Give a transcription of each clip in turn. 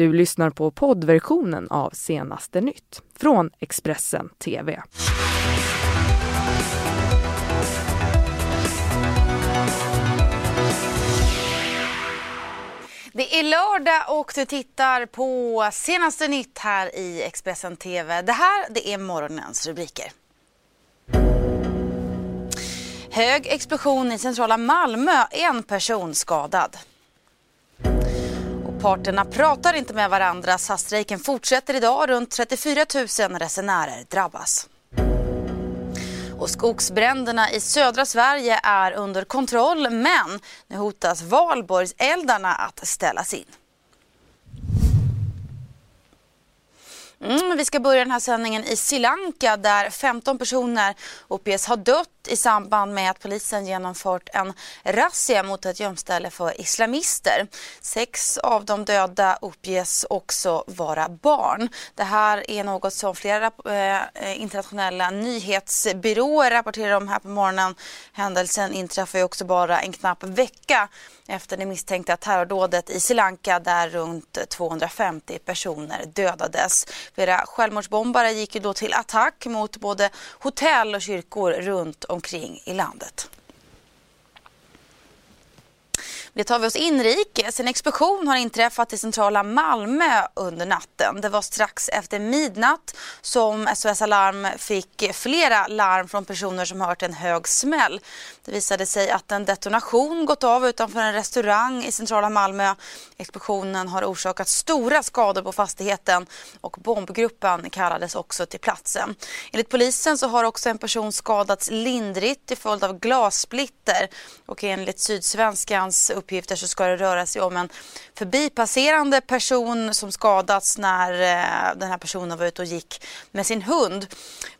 Du lyssnar på poddversionen av Senaste nytt från Expressen TV. Det är lördag och du tittar på senaste nytt här i Expressen TV. Det här det är morgonens rubriker. Hög explosion i centrala Malmö, en person skadad. Parterna pratar inte med varandra. SAS-strejken fortsätter idag. Runt 34 000 resenärer drabbas. Och skogsbränderna i södra Sverige är under kontroll men nu hotas valborgseldarna att ställas in. Mm, vi ska börja den här sändningen i Sri Lanka där 15 personer uppges ha dött i samband med att polisen genomfört en razzia mot ett gömställe för islamister. Sex av de döda uppges också vara barn. Det här är något som flera eh, eh, internationella nyhetsbyråer rapporterar om här på morgonen. Händelsen inträffar ju också bara en knapp vecka efter det misstänkta terrordådet i Sri Lanka där runt 250 personer dödades. Flera självmordsbombare gick ju då till attack mot både hotell och kyrkor runt omkring i landet. Det tar vi oss inrikes. En explosion har inträffat i centrala Malmö under natten. Det var strax efter midnatt som SOS Alarm fick flera larm från personer som hört en hög smäll. Det visade sig att en detonation gått av utanför en restaurang i centrala Malmö. Explosionen har orsakat stora skador på fastigheten och bombgruppen kallades också till platsen. Enligt polisen så har också en person skadats lindrigt till följd av glassplitter och enligt Sydsvenskans uppgifter så ska det röra sig om en förbipasserande person som skadats när eh, den här personen var ute och gick med sin hund.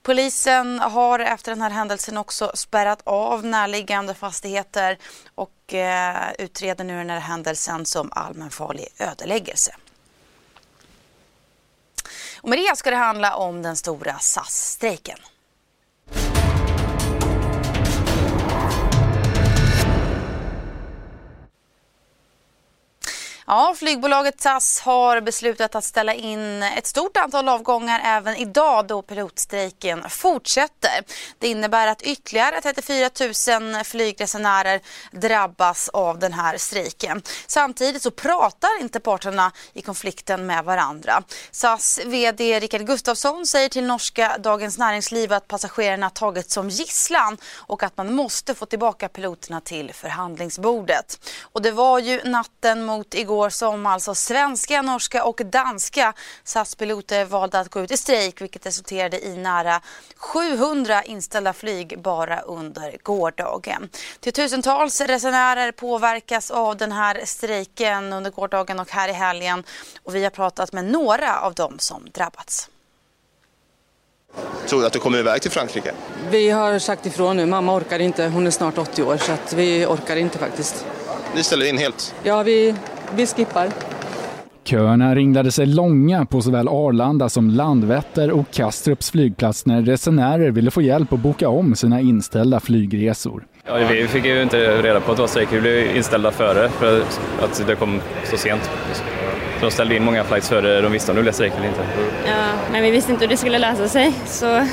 Polisen har efter den här händelsen också spärrat av närliggande fastigheter och eh, utreder nu den här händelsen som allmänfarlig ödeläggelse. Och med det ska det handla om den stora SAS-strejken. Ja, flygbolaget SAS har beslutat att ställa in ett stort antal avgångar även idag då pilotstrejken fortsätter. Det innebär att ytterligare 34 000 flygresenärer drabbas av den här strejken. Samtidigt så pratar inte parterna i konflikten med varandra. SAS VD Rickard Gustafsson säger till norska Dagens Näringsliv att passagerarna tagits som gisslan och att man måste få tillbaka piloterna till förhandlingsbordet. Och det var ju natten mot igår år som alltså svenska, norska och danska SAS-piloter valde att gå ut i strejk vilket resulterade i nära 700 inställda flyg bara under gårdagen. Tiotusentals resenärer påverkas av den här strejken under gårdagen och här i helgen och vi har pratat med några av dem som drabbats. Tror du att du kommer iväg till Frankrike? Vi har sagt ifrån nu. Mamma orkar inte. Hon är snart 80 år så att vi orkar inte faktiskt. Ni ställer in helt? Ja, vi vi skippar. Köerna ringlade sig långa på såväl Arlanda som Landvetter och Kastrups flygplats när resenärer ville få hjälp att boka om sina inställda flygresor. Ja, vi fick ju inte reda på att det var strejk, vi blev inställda före för att det kom så sent. Så de ställde in många flights före de visste om det blev strejk eller inte. Ja, men vi visste inte hur det skulle lösa sig så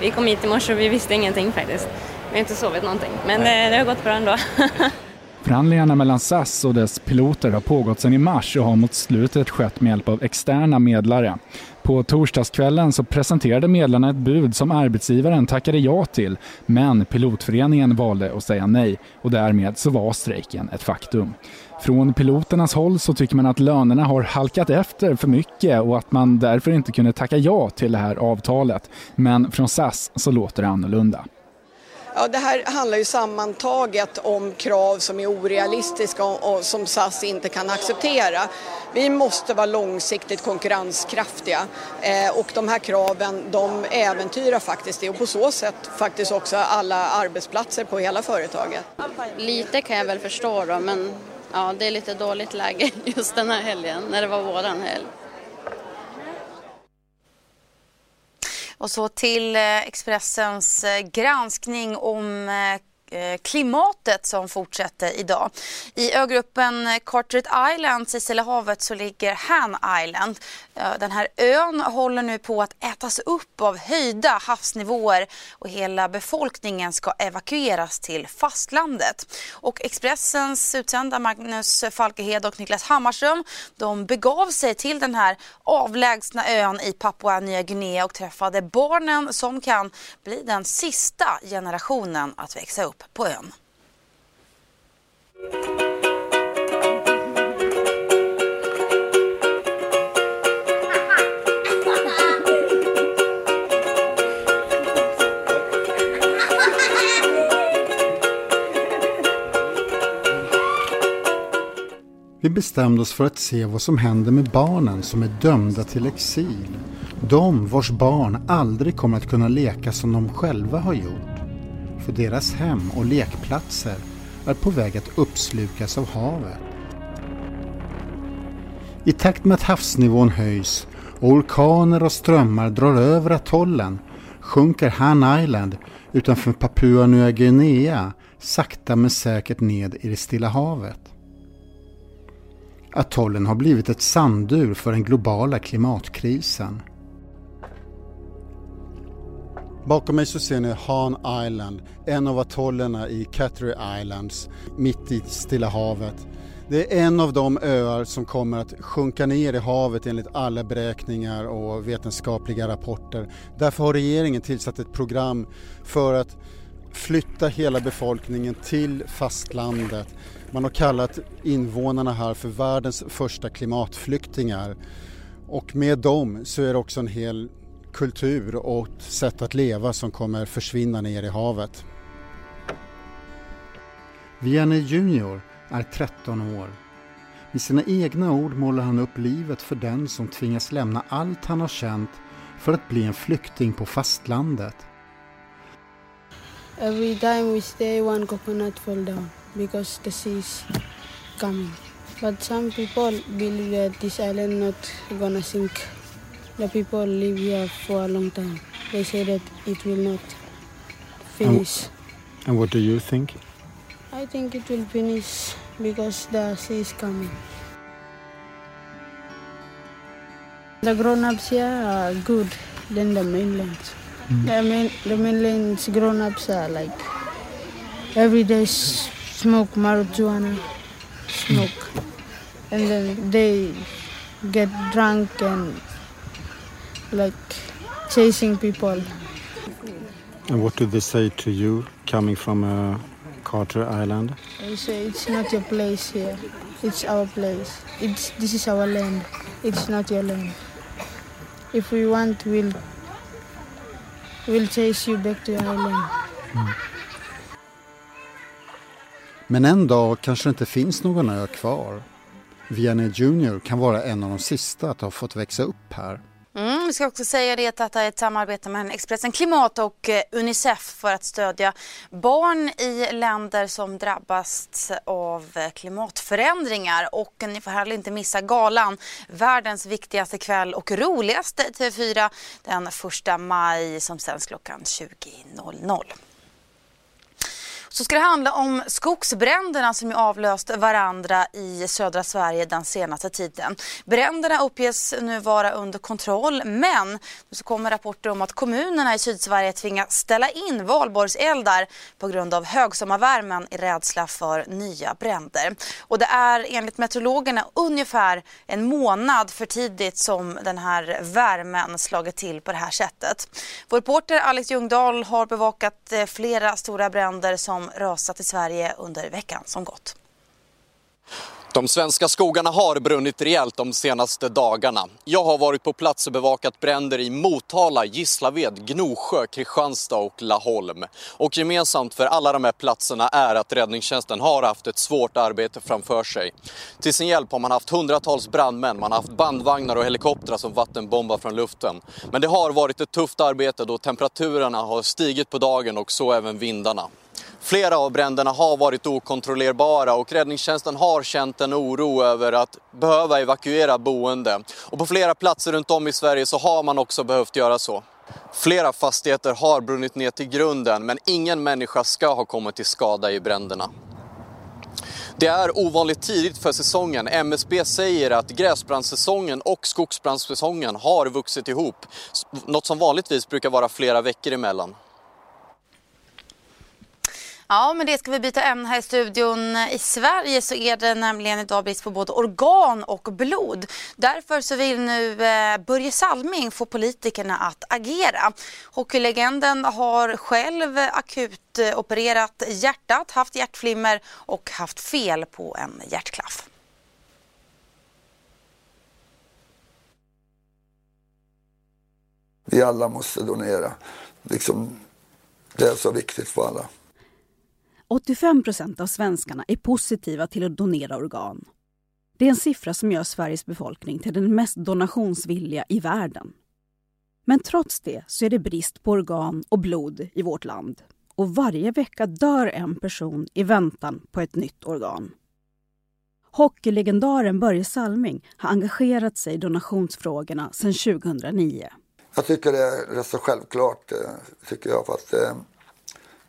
vi kom hit i morse och vi visste ingenting faktiskt. Vi har inte sovit någonting, men det, det har gått bra ändå. Förhandlingarna mellan SAS och dess piloter har pågått sedan i mars och har mot slutet skett med hjälp av externa medlare. På torsdagskvällen så presenterade medlarna ett bud som arbetsgivaren tackade ja till, men pilotföreningen valde att säga nej och därmed så var strejken ett faktum. Från piloternas håll så tycker man att lönerna har halkat efter för mycket och att man därför inte kunde tacka ja till det här avtalet. Men från SAS så låter det annorlunda. Ja, det här handlar ju sammantaget om krav som är orealistiska och, som SAS inte kan acceptera. Vi måste vara långsiktigt konkurrenskraftiga eh, och de här kraven de äventyrar faktiskt det och på så sätt faktiskt också alla arbetsplatser på hela företaget. Lite kan jag väl förstå då men ja, det är lite dåligt läge just den här helgen när det var våran helg. Och så till eh, Expressens eh, granskning om eh, Eh, klimatet som fortsätter idag. I ögruppen Carteret Islands i Stilla havet så ligger Han Island. Eh, den här ön håller nu på att ätas upp av höjda havsnivåer och hela befolkningen ska evakueras till fastlandet. Och Expressens utsända Magnus Falkehed och Niklas Hammarström de begav sig till den här avlägsna ön i Papua Nya Guinea och träffade barnen som kan bli den sista generationen att växa upp på ön. Vi bestämde oss för att se vad som händer med barnen som är dömda till exil. De vars barn aldrig kommer att kunna leka som de själva har gjort. För deras hem och lekplatser är på väg att uppslukas av havet. I takt med att havsnivån höjs och orkaner och strömmar drar över atollen sjunker Han Island utanför Papua Nya Guinea sakta men säkert ned i det Stilla havet. Atollen har blivit ett sandur för den globala klimatkrisen. Bakom mig så ser ni Han Island, en av atollerna i Cattery Islands, mitt i Stilla havet. Det är en av de öar som kommer att sjunka ner i havet enligt alla beräkningar och vetenskapliga rapporter. Därför har regeringen tillsatt ett program för att flytta hela befolkningen till fastlandet man har kallat invånarna här för världens första klimatflyktingar. Och med dem så är det också en hel kultur och sätt att leva som kommer försvinna ner i havet. Vianney Junior är 13 år. Med sina egna ord målar han upp livet för den som tvingas lämna allt han har känt för att bli en flykting på fastlandet. Every time we stay one coconut fall down. because the sea is coming. But some people believe that this island not gonna sink. The people live here for a long time. They say that it will not finish. And, and what do you think? I think it will finish because the sea is coming. The grown-ups here are good than the mainland. Mm. The, main, the mainland's grown-ups are like every day smoke marijuana, smoke, and then they get drunk and like chasing people. And what do they say to you coming from uh, Carter Island? They say it's not your place here. It's our place. It's this is our land. It's not your land. If we want, we'll we'll chase you back to your island. Mm. Men en dag kanske det inte finns någon ö kvar. Vianney Junior kan vara en av de sista att ha fått växa upp här. Mm, vi ska också säga det att detta är ett samarbete mellan Expressen Klimat och eh, Unicef för att stödja barn i länder som drabbas av eh, klimatförändringar. Och ni får heller inte missa galan, världens viktigaste kväll och roligaste TV4 den 1 maj som sänds klockan 20.00 så ska det handla om skogsbränderna som avlöst varandra i södra Sverige den senaste tiden. Bränderna uppges nu vara under kontroll men så kommer rapporter om att kommunerna i Sydsverige tvingas ställa in valborgseldar på grund av högsommarvärmen i rädsla för nya bränder. Och det är enligt meteorologerna ungefär en månad för tidigt som den här värmen slagit till på det här sättet. Vår reporter Alex Ljungdahl har bevakat eh, flera stora bränder som som rasat i Sverige under veckan som gått. De svenska skogarna har brunnit rejält de senaste dagarna. Jag har varit på plats och bevakat bränder i Motala, Gislaved, Gnosjö, Kristianstad och Laholm. Och gemensamt för alla de här platserna är att räddningstjänsten har haft ett svårt arbete framför sig. Till sin hjälp har man haft hundratals brandmän, man har haft bandvagnar och helikoptrar som vattenbombar från luften. Men det har varit ett tufft arbete då temperaturerna har stigit på dagen och så även vindarna. Flera av bränderna har varit okontrollerbara och räddningstjänsten har känt en oro över att behöva evakuera boende. Och på flera platser runt om i Sverige så har man också behövt göra så. Flera fastigheter har brunnit ner till grunden men ingen människa ska ha kommit till skada i bränderna. Det är ovanligt tidigt för säsongen. MSB säger att gräsbrandssäsongen och skogsbrandssäsongen har vuxit ihop. Något som vanligtvis brukar vara flera veckor emellan. Ja, men det ska vi byta ämne här i studion. I Sverige så är det nämligen idag brist på både organ och blod. Därför så vill nu eh, Börje Salming få politikerna att agera. Hockeylegenden har själv akut eh, opererat hjärtat, haft hjärtflimmer och haft fel på en hjärtklaff. Vi alla måste donera. Liksom, det är så viktigt för alla. 85 procent av svenskarna är positiva till att donera organ. Det är en siffra som gör Sveriges befolkning till den mest donationsvilliga i världen. Men trots det så är det brist på organ och blod i vårt land. Och varje vecka dör en person i väntan på ett nytt organ. Hockeylegendaren Börje Salming har engagerat sig i donationsfrågorna sedan 2009. Jag tycker det är rätt så självklart, eh, tycker jag. För att, eh,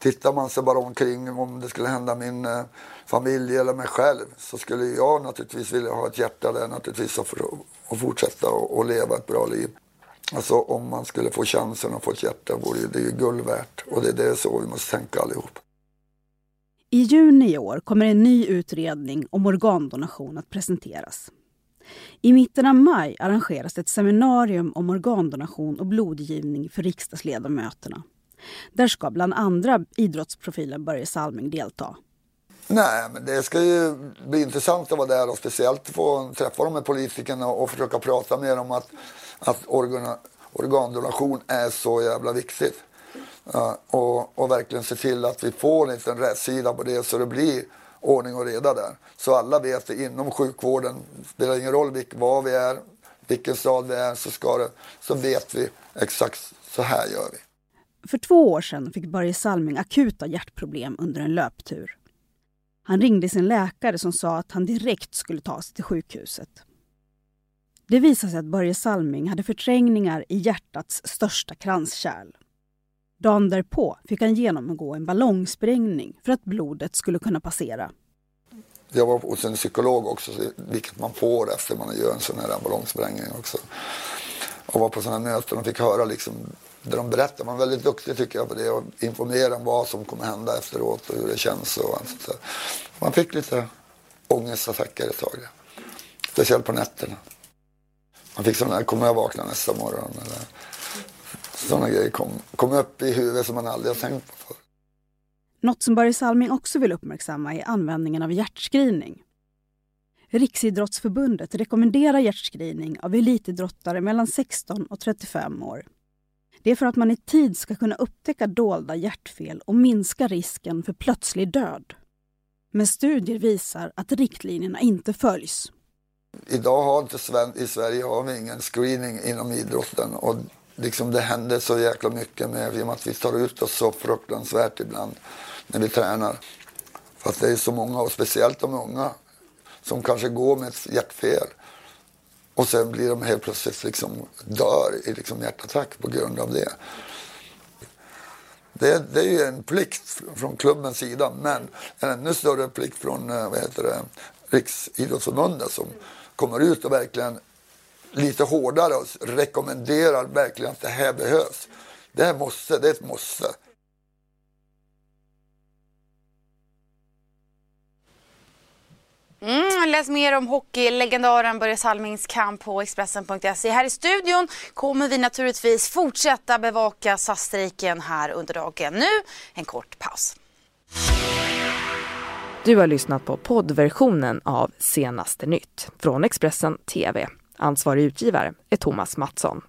Tittar man sig bara omkring om det skulle hända min eh, familj eller mig själv så skulle jag naturligtvis vilja ha ett hjärta där naturligtvis och, för, och fortsätta och, och, leva ett bra liv. Alltså om man skulle få chansen att få ett hjärta vore det ju guld värt och det är så vi måste tänka allihop. I juni i år kommer en ny utredning om organdonation att presenteras. I mitten av maj arrangeras ett seminarium om organdonation och blodgivning för riksdagsledamöterna. Där ska bland andra idrottsprofilen Börje Salming delta. Nej, men det ska ju bli intressant att vara där och speciellt få träffa de här politikerna och försöka prata med dem att, att organ, organdonation är så jävla viktigt. Uh, och, och verkligen se till att vi får en liten rätsida på det så det blir ordning och reda där. Så alla vet det inom sjukvården, spelar ingen roll vilk, var vi är, vilken stad vi är, så, ska det, så vet vi exakt så här gör vi. För två år sedan fick Börje Salming akuta hjärtproblem under en löptur. Han ringde sin läkare som sa att han direkt skulle ta sig till sjukhuset. Det visade sig att Börje Salming hade förträngningar i hjärtats största kranskärl. Dagen därpå fick han genomgå en ballongsprängning för att blodet skulle kunna passera. Jag var hos en psykolog också, vilket man får efter man gör en sån här ballongsprängning också. Och var på sådana möten och fick höra liksom där de berättar. Man är väldigt duktig tycker jag på det och informera om vad som kommer hända efteråt och hur det känns och allt sånt Man fick lite ångestattacker ett tag. Speciellt på nätterna. Man fick sådana här, kommer jag vakna nästa morgon? Eller, sådana grejer kom, kom upp i huvudet som man aldrig har tänkt på förr. Något som Börje Salming också vill uppmärksamma är användningen av hjärtscreening. Riksidrottsförbundet rekommenderar hjärtscreening av elitidrottare mellan 16 och 35 år. Det är för att man i tid ska kunna upptäcka dolda hjärtfel och minska risken för plötslig död. Men studier visar att riktlinjerna inte följs. Idag har inte i Sverige har vi ingen screening inom idrotten och liksom det händer så jäkla mycket med i och med att vi tar ut oss så fruktansvärt ibland när vi tränar. För att det är så många, och speciellt de unga, som kanske går med ett hjärtfel och sen blir de helt plötsligt liksom dör i liksom hjärtattack på grund av det. Det, det är ju en plikt från klubbens sida men en ännu större plikt från eh, vad heter det, Riksidrottsförbundet som kommer ut och verkligen lite hårdare och rekommenderar verkligen att det här behövs. Det här måste, det är ett måste. Läs mer om hockeylegendaren Börje Salmings kamp på Expressen.se. Här i studion kommer vi naturligtvis fortsätta bevaka SAS-strejken här under dagen. Nu en kort paus. Du har lyssnat på poddversionen av Senaste nytt från Expressen TV. Ansvarig utgivare är Thomas Mattsson.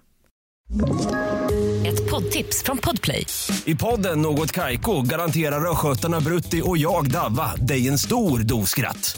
Ett poddtips från Podplay. I podden Något Kaiko garanterar östgötarna Brutti och jag, Davva, dig en stor dos skratt.